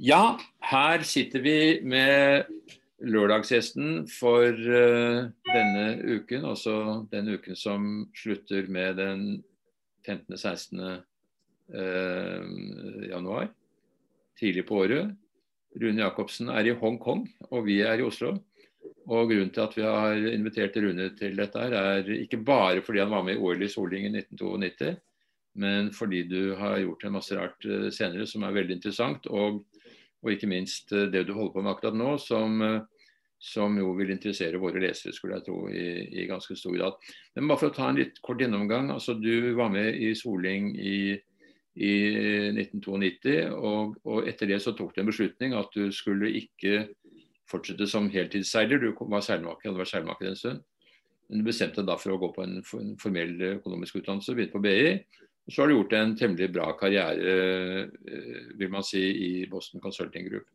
Ja, her sitter vi med lørdagsgjesten for uh, denne uken. Også den uken som slutter med den 15.-16. Uh, januar. Tidlig på året. Rune Jacobsen er i Hongkong, og vi er i Oslo. Og Grunnen til at vi har invitert Rune til dette, her er ikke bare fordi han var med i OL i Soling i 1992, men fordi du har gjort en masse rart uh, senere som er veldig interessant. og og ikke minst eh, det du holder på med akkurat nå, som, eh, som jo vil interessere våre lesere, skulle jeg tro, i, i, ganske stor grad. Men bare for å ta en litt kort gjennomgang. altså Du var med i Soling i, i 1992, og, og, etter det så tok du en beslutning at du skulle ikke fortsette som heltidsseiler. Du var seilmaker, hadde vært seilmaker en stund. Men du bestemte deg da for å gå på en, formell økonomisk utdannelse, begynte på BI. Så har du gjort en temmelig bra karriere eh, vil man si, i Boston Consulting Group.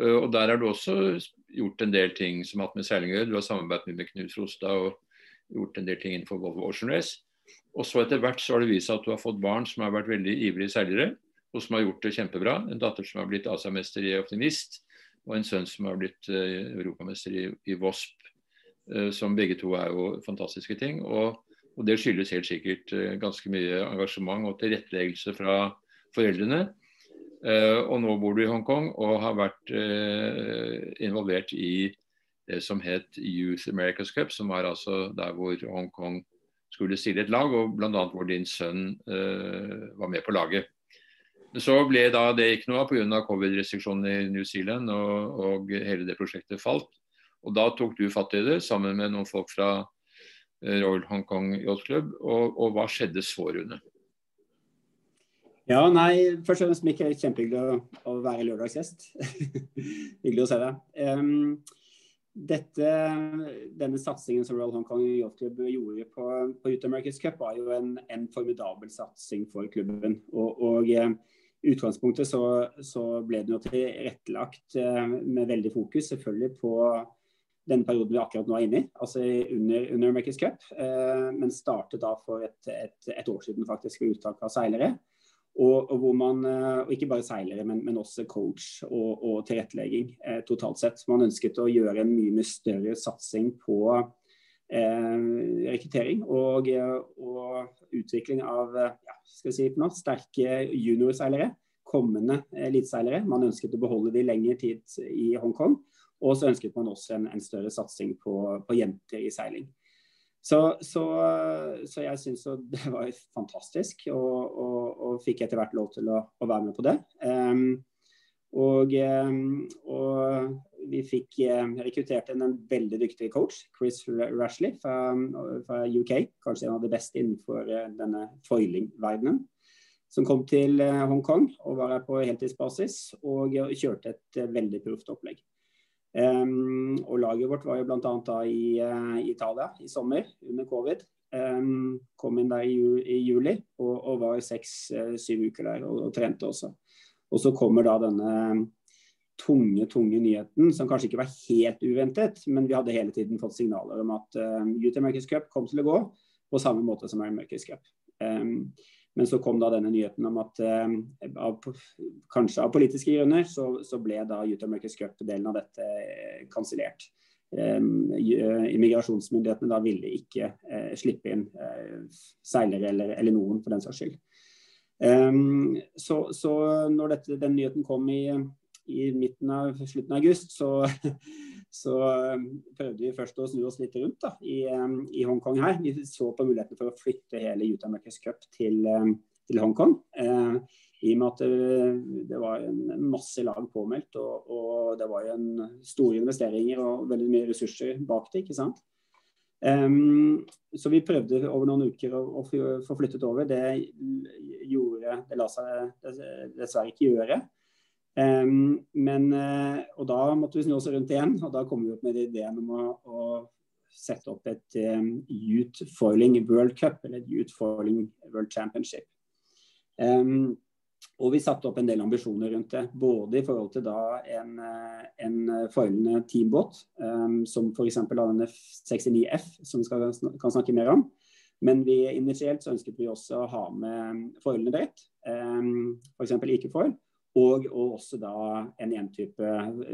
Eh, og Der har du også gjort en del ting som har hatt med seiling å gjøre. Du har samarbeidet med Knut Frostad og gjort en del ting innenfor Volvo Ocean Race. Og så etter hvert så har det vist seg at du har fått barn som har vært veldig ivrige seilere, og som har gjort det kjempebra. En datter som har blitt asiamester i Optimist, og en sønn som har blitt uh, europamester i, i VOSP. Som begge to er jo fantastiske ting. Og og Det skyldes helt sikkert eh, ganske mye engasjement og tilretteleggelse fra foreldrene. Uh, og nå bor du i Hongkong og har vært uh, involvert i det som het Youth America's Cup, som var altså der hvor Hongkong skulle stille et lag, og bl.a. hvor din sønn var med på laget. Så ble da det ikke noe av pga. covid-restriksjonene i New Zealand, og, og, hele det prosjektet falt. Og Da tok du fatt i det sammen med noen folk fra Eh, Royal Hong Kong Yacht Club, og, og, hva skjedde så, Rune? Ja, nei, Først og fremst Mikkel, kjempehyggelig å, å være lørdagsgjest. Hyggelig å se deg. Um, dette, denne satsingen som Royal Hong Kong Yacht Club gjorde på, på Youth America's Cup, var jo en, en formidabel satsing for klubben. Og, og uh, utgangspunktet så, så, ble den jo tilrettelagt uh, med veldig fokus selvfølgelig på denne perioden vi akkurat nå er inne i, altså under, under America's Cup. Eh, men startet da for et, et, et, år siden faktisk ved uttak av seilere. Og, og, hvor man, eh, og ikke bare seilere, men, men også coach og, og tilrettelegging eh, totalt sett. Man ønsket å gjøre en mye, mye større satsing på eh, rekruttering og, og, utvikling av ja, skal si noe, sterke juniorseilere. Kommende eliteseilere. Man ønsket å beholde de lengre tid i Hongkong. Og så ønsket man også en, en større satsing på, på, jenter i seiling. Så, så, så jeg syns det var fantastisk, og, og, og, fikk etter hvert lov til å, å være med på det. Um, og, og, vi fikk rekruttert en, en veldig dyktig coach, Chris Rashley fra, fra, UK. Kanskje en av de beste innenfor eh, denne foiling-verdenen. Som kom til eh, Hongkong og var her på heltidsbasis og kjørte et eh, veldig proft opplegg. Um, og Laget vårt var jo bl.a. i uh, Italia i sommer under covid. Um, kom inn der i, i juli og, og var seks-syv uh, uker der og, og, trente også. Og så kommer da denne tunge, tunge nyheten, som kanskje ikke var helt uventet, men vi hadde hele tiden fått signaler om at uh, UT America's Cup kom til å gå på samme måte som America's Cup. Um, men så kom da denne nyheten om at eh, av, kanskje av politiske grunner så, så ble da Youth America's Cup-delen av dette eh, kansellert. Eh, immigrasjonsmyndighetene da ville ikke eh, slippe inn eh, seilere eller, eller, noen, for den saks skyld. Um, så, så, når dette, den nyheten kom i, i midten av slutten av august, så så um, prøvde vi først å snu oss litt rundt da, i, um, i Hongkong her. Vi så på muligheten for å flytte hele Youth America's Cup til, um, til Hongkong. Eh, I og med at det, det var en masse lag påmeldt, og, og, det var en store investeringer og veldig mye ressurser bak det. ikke sant? Um, så vi prøvde over noen uker å, å få flyttet over. Det gjorde Det la seg dessverre ikke gjøre. Um, men, uh, og da måtte vi snu oss rundt igjen, og da kom vi opp med ideen om å, å sette opp et um, Youth Foiling World Cup, eller Youth Foiling World Championship. Um, og vi satte opp en del ambisjoner rundt det. Både i forhold til da en, eh, en foilende teambåt, um, som f.eks. denne 69F, som vi skal, kan snakke mer om. Men vi initielt så ønsket vi også å ha med foilende drett, um, f.eks. Ikefoil Og, og også da en én-type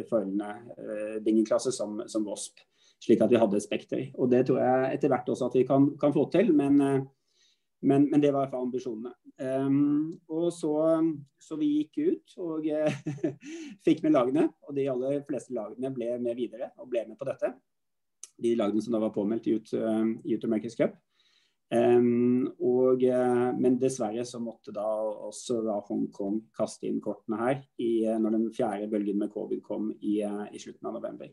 følgende uh, dingelklasse som, som VOSP. Slik at vi hadde et spekter. Og det tror jeg etter hvert også at vi kan, kan få til. Men, uh, men, men, det var i fall ambisjonene. Um, og så, så, vi gikk ut og fikk med lagene. Og de aller fleste lagene ble med videre og ble med på dette. De lagene som da var påmeldt i Youth, Ut America's Cup. Um, og, uh, men dessverre så måtte da også da Hongkong kaste inn kortene her i, uh, når den fjerde bølgen med covid kom i, uh, i slutten av november.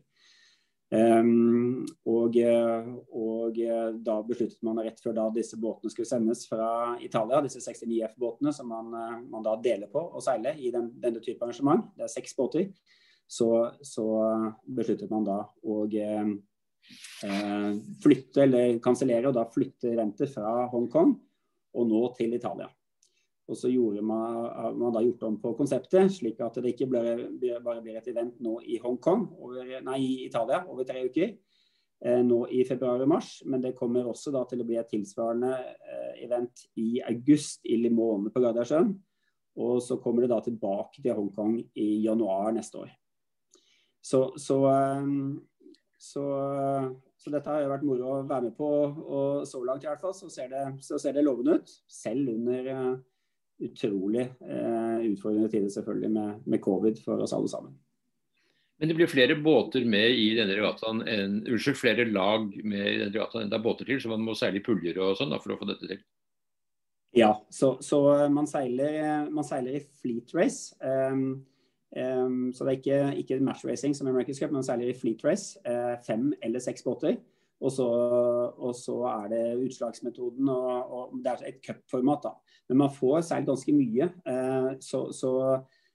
Um, og, og, da besluttet man rett før da disse båtene skulle sendes fra Italia, disse 69 F-båtene som man, man, da deler på å seile i den, denne type arrangement, det er seks båter, så, så besluttet man da å Eh, flytte eller kansellere og da flytte renter fra Hongkong og nå til Italia. Og så gjorde man, man da gjort om på konseptet, slik at det ikke ble, bare blir et event nå i Hongkong, nei, i Italia over tre uker. Eh, nå i februar og mars, men det kommer også da til å bli et tilsvarende eh, event i august i Limone på Gardasjøen. Og så kommer det da tilbake til Hongkong i januar neste år. Så, så så, så, dette har jo vært moro å være med på. Og så langt i hvert fall så ser det, så ser det lovende ut. Selv under uh, utrolig uh, utfordrende tider selvfølgelig med, med, covid for oss alle sammen. Men det blir flere båter med i denne regattaen enn unnskyld, flere lag med i denne regattaen enn det er båter til, så man må seile i puljer og sånn for å få dette til? Ja, så, så man, seiler, man, seiler, i fleet race. Um, Um, så det er ikke, ikke matchracing som i America's Cup, men særlig fleet race. Uh, fem eller seks båter. Og så, og så, er det utslagsmetoden, og, og det er et cupformat. da. Men man får seilt ganske mye. Uh, så, så,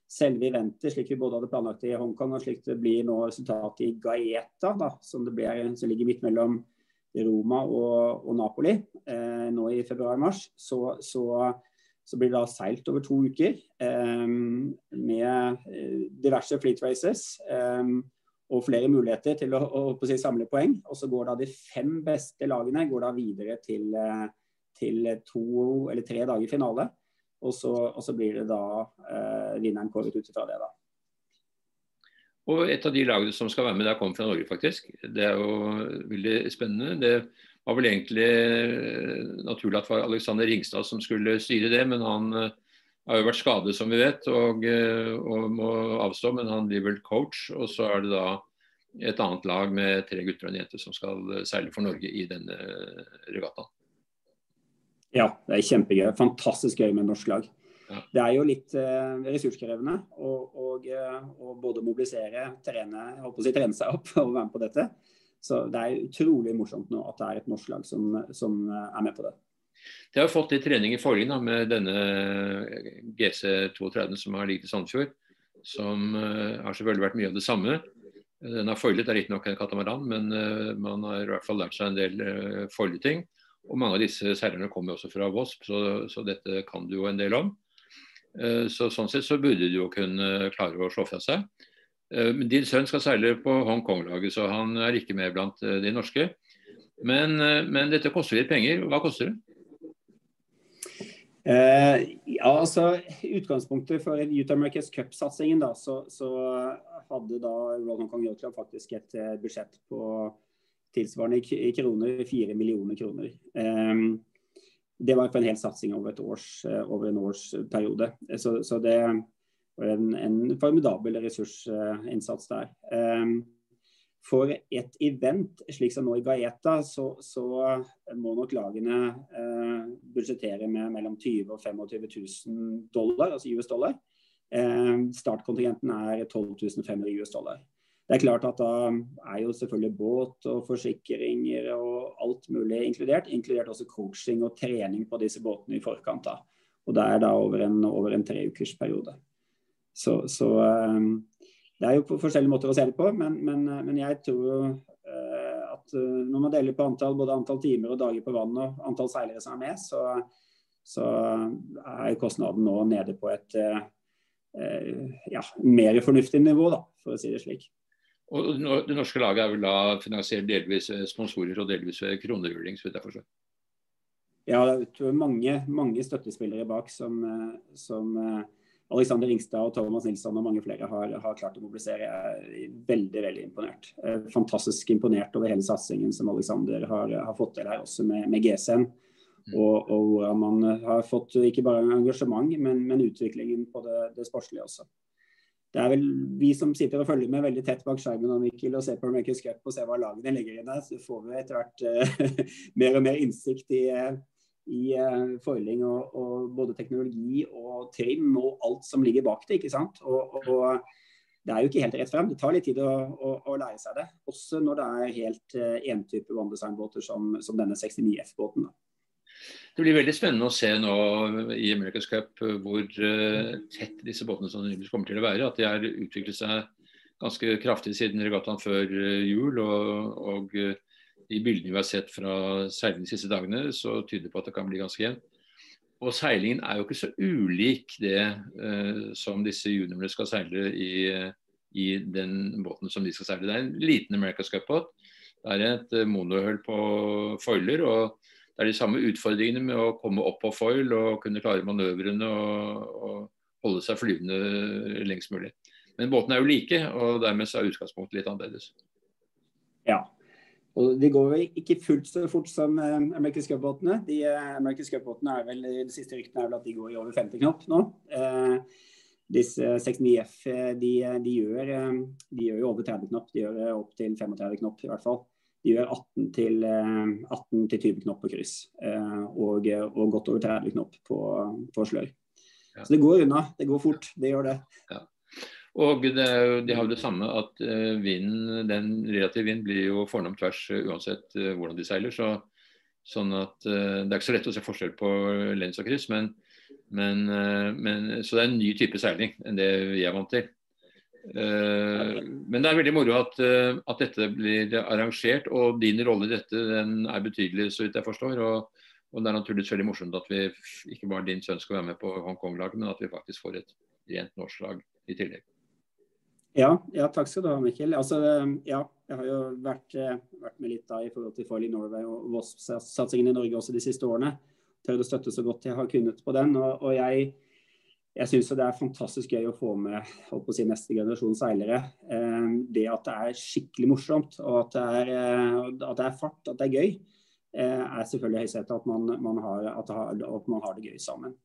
selve eventet, slik vi både hadde planlagt i Hongkong, og slik det blir nå resultatet i Gaeta, da, som, blir, som ligger midt mellom Roma og, og Napoli uh, nå i februar-mars, så, så så blir det da seilt over to uker eh, med diverse fleet races eh, og flere muligheter til å, å, å samle poeng. Og så går da de fem beste lagene videre til, eh, til to eller tre dager finale. Og så, og så blir det da eh, vinneren kåret ut fra det, da. Og et av de lagene som skal være med, der kommer fra Norge, faktisk. Det er jo veldig spennende. Det var vel egentlig eh, naturlig at det var Alexander Ringstad som skulle styre det, men han eh, har jo vært skadet, som vi vet, og, eh, og, må avstå. Men han blir vel coach. Og så er det da et annet lag med tre gutter og en jente som skal seile for Norge i denne regattaen. Ja, det er kjempegøy. Fantastisk gøy med norsk lag. Ja. Det er jo litt eh, ressurskrevende å både mobilisere, trene, håper å si, trene seg opp og være med på dette. Så det er utrolig morsomt nå at det er et norsk lag som, som er med på det. De har fått litt trening i forrige med denne GC32 som har ligget i Sandefjord. Som uh, har selvfølgelig vært mye av det samme. Den har foilet, er riktignok en katamaran, men man har i hvert fall lært seg en del foileting. Og mange av disse seilerne kommer også fra Vosp, så, så, dette kan du jo en del om. Så Sånn sett så burde du jo kunne klare å slå fra seg. Eh, din sønn skal seile på Hongkong-laget, så han er ikke med blant eh, de norske. Men, eh, men dette koster litt penger. Hva koster det? Uh, ja, altså Utgangspunktet for Youth America's Cup-satsingen da, så, så, hadde da Royal Hong Kong Yacht Club faktisk et budsjett på tilsvarende i kroner, fire millioner kroner. Um, det var på en hel satsing over, års, over en årsperiode. Så, så det, en, en formidabel ressursinnsats der. Ehm, for et event slik som nå i Gaeta, så, så må nok lagene eh, budsjettere med mellom 20 og 25 000 dollar, altså US dollar. Eh, startkontingenten er 12 500 US dollar. Det er klart at Da er jo selvfølgelig båt og forsikringer og alt mulig inkludert. Inkludert også coaching og trening på disse båtene i forkant. da. Og Det er da over en, over en tre ukers periode. Så, så um, det er jo på forskjellige måter å se det på, men, men, men jeg tror uh, at uh, når man deler på antall, både antall timer og dager på vann og antall seilere som er med, så, så er kostnaden nå nede på et ja, mer fornuftig nivå, da, for å si det slik. Og Det norske laget er vel da finansiert delvis sponsorer og delvis ved så vidt jeg forstår? Ja, det er mange, mange støttespillere bak som, som Alexander Ringstad og Thomas Nilsson og mange flere har, har klart å mobilisere. Jeg er veldig veldig imponert. Eh, fantastisk imponert over hele satsingen som Alexander har, har fått til her, også med, med GCN. Mm. Og, og hvordan man har fått ikke bare engasjement, men, men utviklingen på det, det, sportslige også. Det er vel vi som sitter og følger med veldig tett bak skjermen og Mikkel, og ser på Makers Cup og ser hva lagene legger inn der, så får vi etter hvert uh, mer og mer innsikt i, uh, i uh, foiling og, og, både teknologi og trim og alt som ligger bak det. ikke sant? Og, og, det er jo ikke helt rett frem. Det tar litt tid å, å, å lære seg det. Også når det er helt uh, entype vanndesignbåter som, som denne 69F-båten. Det blir veldig spennende å se nå i America's Cup hvor uh, tett disse båtene sannsynligvis kommer til å være. At de har utviklet seg ganske kraftig siden regattaen før jul. og, og de bildene vi har sett fra seiling de siste dagene, så tyder det på at det kan bli ganske jevnt. Og seilingen er jo ikke så ulik det eh, som disse juniorene skal seile i, i, den båten som de skal seile. Det er en liten America's Cup-båt. Det er et uh, monohull på foiler. og det er de samme utfordringene med å komme opp på foil og kunne klare manøvrene og, og holde seg flyvende lengst mulig. Men båtene er jo like, og dermed så er utgangspunktet litt annerledes. Ja, og De går ikke fullt så fort som uh, American Cup-båtene. De uh, American Cup-båtene er vel, De siste ryktene er vel at de går i over 50 knop nå. Eh, disse 69F de, de, gjør, de gjør jo over 30 knop. De gjør opp til 35 knop i hvert fall. De gjør 18 til, 18 til 20 knop på kryss og, og, godt over 30 knop på, på slør. Ja. Så det går unna. Det går fort. Det gjør det. Ja. Og det, de har jo det samme at uh, vinden, den relative vind blir jo fornom tvers uh, uansett uh, hvordan de seiler. Så, sånn at Det er ikke så lett å se forskjell på lens og kryss, men, men, men, så det er en ny type seiling enn det vi er vant til. men det er veldig moro at, at, dette blir arrangert, og din rolle i dette er betydelig, så vidt jeg forstår. og og Det er naturligvis veldig morsomt at vi ikke bare din sønn skal være med på Hongkong-laget, men at vi faktisk får et rent norsk lag i tillegg. Ja, ja, takk skal du ha, Mikkel. Altså, ja, jeg har jo vært, eh, vært, med litt da i forhold til Foiling Norway og Voss-satsingen i Norge også de siste årene. Prøvd å støtte så godt jeg har kunnet på den. Og, og jeg, jeg syns det er fantastisk gøy å få med å si, neste generasjon seilere. Eh, det at det er skikkelig morsomt, og at det er, eh, at det er fart, at det er gøy, er selvfølgelig høysetet. At, at, at man har det gøy sammen.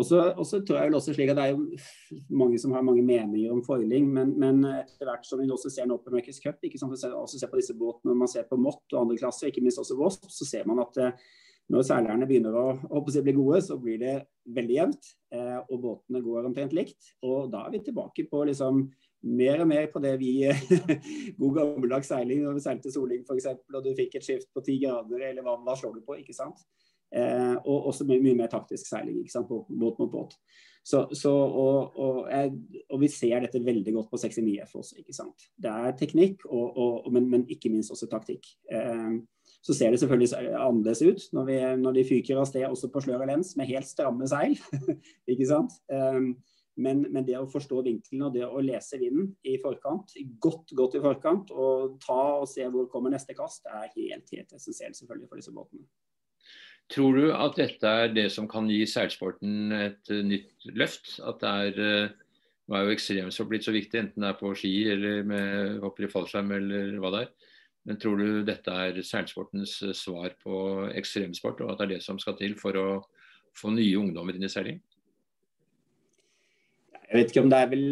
Og så tror jeg vel også slik at Det er jo mange som har mange meninger om foiling, men, men etter hvert som vi også ser nå på America's Cup, ikke sant, også ser på disse båtene, når man ser på Mott og andre klasser, ikke minst også Voss, så ser man at eh, når seilerne begynner å, å bli gode, så blir det veldig jevnt. Eh, og båtene går omtrent likt. Og da er vi tilbake på liksom mer og mer på det vi God gammeldags seiling, når vi seilte Soling f.eks., og du fikk et skift på ti grader, eller hva, hva slår du på? ikke sant? Eh, og også mye, mye, mer taktisk seiling ikke sant, på båt mot båt. Så, så, og, og, jeg, og, vi ser dette veldig godt på 69F også. ikke sant? Det er teknikk, og, men, men, ikke minst også taktikk. Eh, så ser det selvfølgelig annerledes ut når, vi, når de fyker av sted også på slør og lens med helt stramme seil. ikke sant? Eh, men, men, det å forstå vinkelen og det å lese vinden i forkant, godt godt i forkant, og ta og se hvor kommer neste kast, er helt, helt essensielt selvfølgelig for disse båtene. Tror du at dette er det som kan gi seilsporten et uh, nytt løft? At det er uh, Nå er jo ekstremsport blitt så viktig, enten det er på ski eller med hopper i fallskjerm eller hva det er. Men tror du dette er seilsportens uh, svar på ekstremsport, og at det er det som skal til for å få nye ungdommer inn i seiling? Jeg vet ikke om det er vel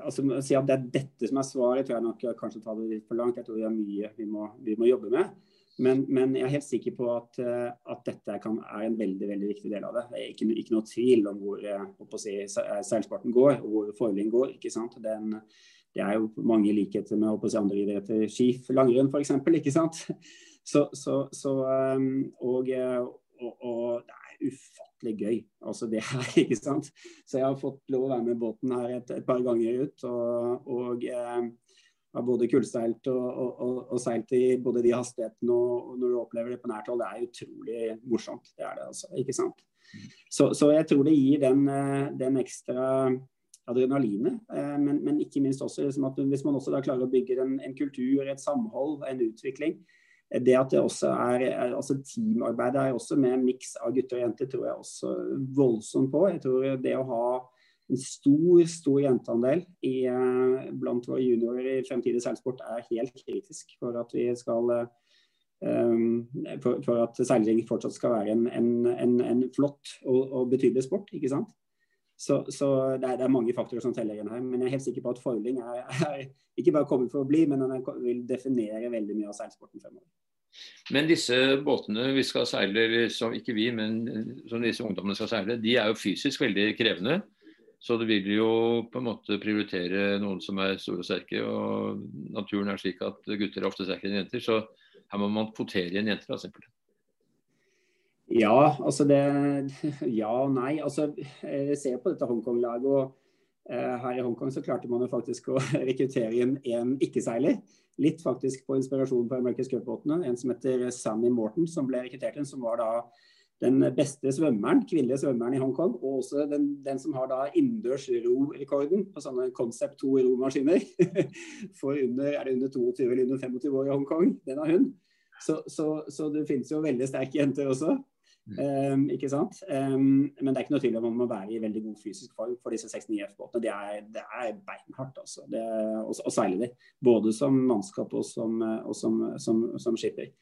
altså Å si at det er dette som er svaret, tror jeg nok kanskje tar det litt for langt. Jeg tror det er mye vi må, vi må jobbe med. Men, men, jeg er helt sikker på at, eh, at dette kan, er en veldig veldig viktig del av det. Det er ikke, ikke noe tvil om hvor eh, si, seilsparten seilsporten går, og hvor foiling går. ikke sant? Den, det er jo mange likheter med si, andre idretter. Ski, langrenn f.eks. ikke sant? Så, så, så og, og, og, det er ufattelig gøy. Altså det her, ikke sant. Så jeg har fått lov å være med båten her et, et par ganger ut. og, og har både kullseilt og, og, og, og, seilt i både de hastighetene og, når du opplever det på nært hold, det er utrolig morsomt. Det er det altså, ikke sant. Så, så jeg tror det gir den, eh, den ekstra adrenalinet, eh, men, men, ikke minst også liksom at hvis man også da klarer å bygge en, en kultur, et samhold, en utvikling. Det at det også er, altså Teamarbeidet er også med en miks av gutter og jenter, tror jeg også voldsomt på. Jeg tror det å ha en stor stor jenteandel i, blant våre juniorer i fremtidig seilsport er helt kritisk for at vi skal um, for, for, at seiling fortsatt skal være en, en, en, en flott og, og, betydelig sport. ikke sant? Så, så det, er, det, er, mange faktorer som teller igjen her. Men jeg er helt sikker på at foiling er, er, ikke bare kommet for å bli, men den vil definere veldig mye av seilsporten fremover. Men disse båtene vi skal seile, som ikke vi, men som disse ungdommene skal seile, de er jo fysisk veldig krevende. Så det vil jo på en måte prioritere noen som er store og sterke. Og naturen er slik at gutter er ofte sterkere enn jenter. Så her må man kvotere igjen jenter, da, simpelthen. Ja, altså det Ja og nei. Altså, jeg ser på dette Hongkong-laget. og eh, Her i Hongkong så klarte man jo faktisk å rekruttere inn en ikke-seiler. Litt faktisk på inspirasjon på America's Cup-båtene. En som heter Sammy Morton, som ble rekruttert inn. Som var da den beste svømmeren, kvinnelige svømmeren i Hongkong. Og også den, den som har da innendørs ro-rekorden på sånne Concept 2 romaskiner. For under, er det under 22 eller under 25 år i Hongkong. Den har hun. Så, så, så det finnes jo veldig sterke jenter også. Um, ikke sant? Um, men det er ikke noe tvil om man må være i veldig god fysisk form for disse 69F-båtene. Det, er, det er beinhardt, altså. Det, å, å seile de. Både som mannskap og som, og som, som, som skipper.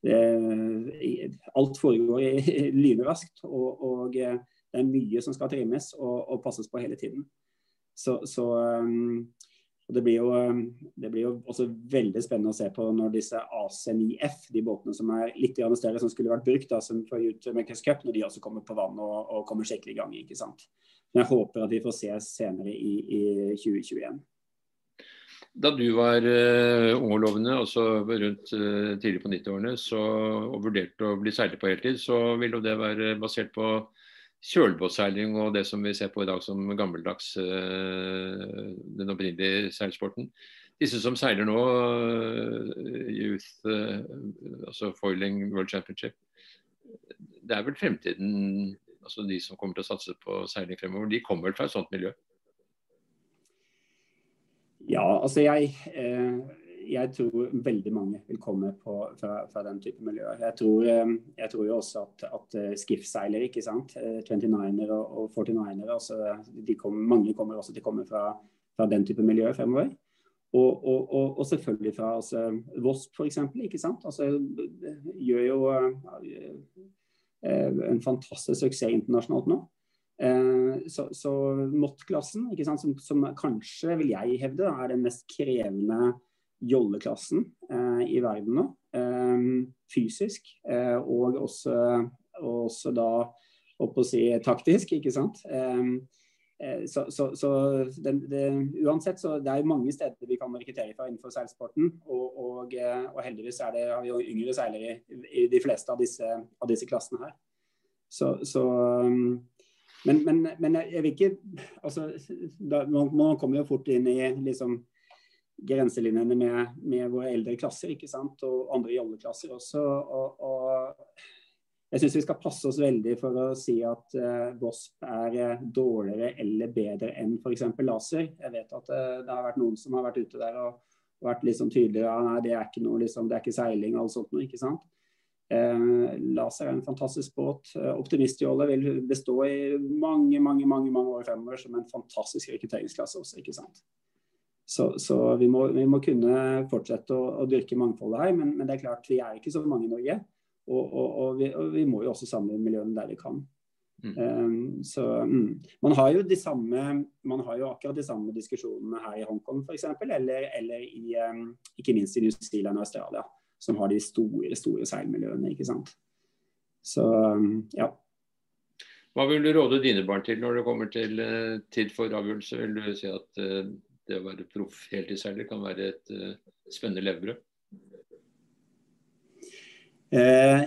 Det, alt foregår lynraskt, og, og, det er mye som skal trimmes og, og passes på hele tiden. Så, så og det blir, jo, det blir, jo, også veldig spennende å se på når disse AC9F, de båtene som er litt større, som skulle vært brukt da, som for Makers Cup, når de også kommer på vann og, og, kommer skikkelig i gang. ikke sant? Men jeg håper at vi får se senere i, i 2021. Da du var uh, ung og lovende, også rundt uh, tidlig på 90-årene, og vurderte å bli seiler på heltid, så ville det være basert på kjølbåtseiling og det som vi ser på i dag som gammeldags uh, den opprinnelige seilsporten. Disse som seiler nå, Youth, altså Foiling World Championship, det er vel fremtiden altså De som kommer til å satse på seiling fremover, de kommer vel fra et sånt miljø? Ja, altså jeg jeg tror veldig mange vil komme på, fra, fra, den type miljøer. Jeg tror, eh, jeg tror jo også at, at skiffseilere, ikke sant, 29-er eh, og, og 49-ere, altså mange kommer også til å komme fra, fra den type miljøer fremover. Og, og, og, selvfølgelig fra altså, for f.eks. ikke sant? Altså, gjør jo en fantastisk suksess internasjonalt nå. Uh, så, så MOT-klassen, som, som, kanskje vil jeg hevde er den mest krevende jolleklassen eh, i verden nå, eh, fysisk. Eh, og også, også, da opp å si taktisk, ikke sant. Eh, eh, så, så, så det, det, uansett så det er mange steder vi kan rekruttere fra innenfor seilsporten. Og, og, eh, og, heldigvis er det, har vi yngre seilere i, i, de fleste av disse, av disse klassene her. Så, så men, men, men, jeg vil ikke altså, da, man, man, kommer jo fort inn i liksom grenselinjene med, med, våre eldre klasser ikke sant? og andre jolleklasser også. Og, og jeg syns vi skal passe oss veldig for å si at uh, VOSP er uh, dårligere eller bedre enn f.eks. laser. Jeg vet at uh, det har vært noen som har vært ute der og, og vært liksom tydeligere ja, nei, det er ikke noe, liksom, det er ikke seiling og alt sånt noe. ikke sant? Laser er en fantastisk båt. Optimistjolle vil bestå i mange mange, mange, mange år fremover som en fantastisk rekrutteringsklasse også. ikke sant? Så, så vi, må, vi, må, kunne fortsette å, å dyrke mangfoldet her, men, men, det er klart vi er ikke så mange i Norge. Og, og, og, vi, og vi, må jo også samle miljøene der vi kan. Mm. Um, så mm. Man har jo de samme Man har jo akkurat de samme diskusjonene her i Hongkong f.eks. Eller, eller i, um, ikke minst i New Zealand og Australia, som har de store store seilmiljøene. ikke sant? Så ja. Hva vil du råde dine barn til når det kommer til uh, tid for avgjørelse? Vil du si at uh, det å være proff heltidsseiler kan være et uh, spennende levebrød? Uh,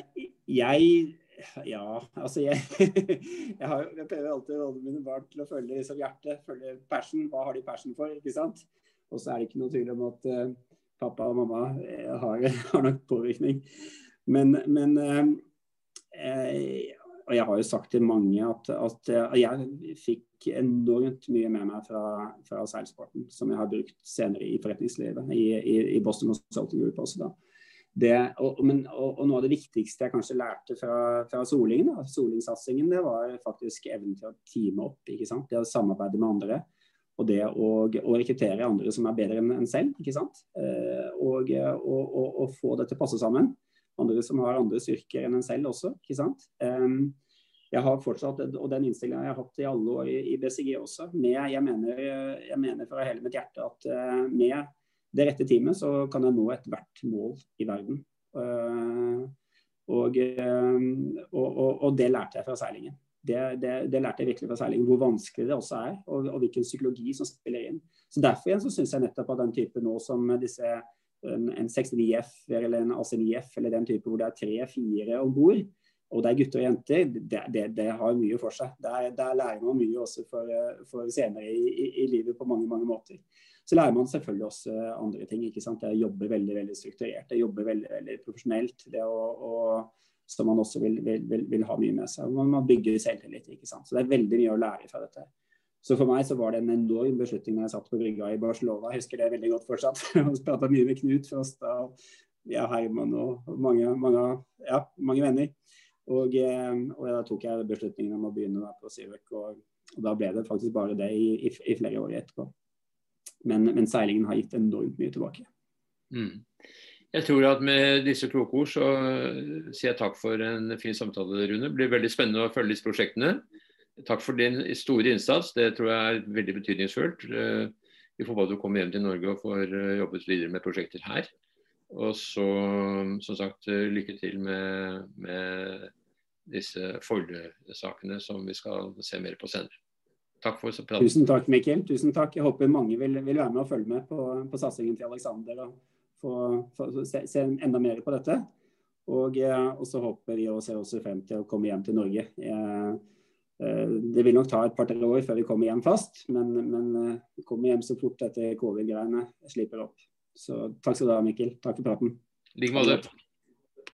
jeg ja, altså jeg, jeg, har, jeg prøver alltid å råde mine barn til å følge liksom hjertet, følge passion. Hva har de passion for? ikke sant? Og så er det ikke noe tvil om at uh, pappa og mamma har, har nok påvirkning. Men, men og jeg har jo sagt til mange at, at jeg fikk enormt mye med meg fra, fra, seilsporten, som jeg har brukt senere i forretningslivet, i, i, i Boston Consulting Group også. da. det, og, men, og, og, noe av det viktigste jeg kanskje lærte fra, fra Solingen, da, Solingsatsingen, det var faktisk evnen til å teame opp. ikke sant? Det å samarbeide med andre. Og det å, å rekruttere andre som er bedre enn en selv. ikke sant? Eh, og, og, få det til å passe sammen. Andre som har andre styrker enn en selv også. ikke sant? Um, jeg har fortsatt, og den innstillinga jeg hatt i alle år i, i BCG også, med, jeg, mener, jeg mener fra hele mitt hjerte at uh, med det rette teamet så kan jeg nå ethvert mål i verden. Uh, og, og, og, og, det lærte jeg fra seilingen. Det, det, det, lærte jeg virkelig fra seilingen, hvor vanskelig det også er, og, hvilken psykologi som spiller inn. Så Derfor igjen så syns jeg nettopp at den type nå som disse en, en 69F eller en AC9F eller den type hvor det er tre-fire om bord, og det er gutter og jenter, det, det, det har mye for seg. Der, der, lærer man mye også for, for senere i, i, i, livet på mange mange måter. Så lærer man selvfølgelig også andre ting. ikke sant? Det jobber veldig veldig strukturert, det jobber veldig veldig profesjonelt. det å, å som man også vil, vil, vil, vil, ha mye med seg. Man bygger selvtillit. ikke sant? Så det er veldig mye å lære fra dette. Så for meg så var det en enorm beslutning når jeg satt på brygga i Barcelona. Jeg husker det veldig godt fortsatt. Jeg prata mye med Knut Frost og ja, Herman og mange, mange, ja, mange venner. Og, eh, og da tok jeg beslutningen om å begynne på Syvøk. og, og, da ble det faktisk bare det i, i, i flere år etterpå. Men, men, seilingen har gitt enormt mye tilbake. Mm. Jeg tror at med disse kloke ord så sier jeg takk for en fin samtale, Rune. Det blir veldig spennende å følge disse prosjektene. Takk for din store innsats. Det tror jeg er veldig betydningsfullt. Eh, vi får både komme hjem til Norge og får eh, jobbet videre med prosjekter her. Og så, som sagt, lykke til med, med disse Folde-sakene som vi skal se mer på senere. Takk for praten. Tusen takk, Mikkel. Tusen takk. Jeg håper mange vil, vil være med og følge med på, på satsingen til Aleksander og få, få se, se, enda mer på dette. Og, eh, og så håper vi og ser også frem til å komme hjem til Norge. Jeg, eh, det vil nok ta et par-tre år før vi kommer hjem fast, men, men eh, vi kommer hjem så fort etter covid-greiene slipper opp. Så takk skal du ha, Mikkel. Takk for praten. I like måte.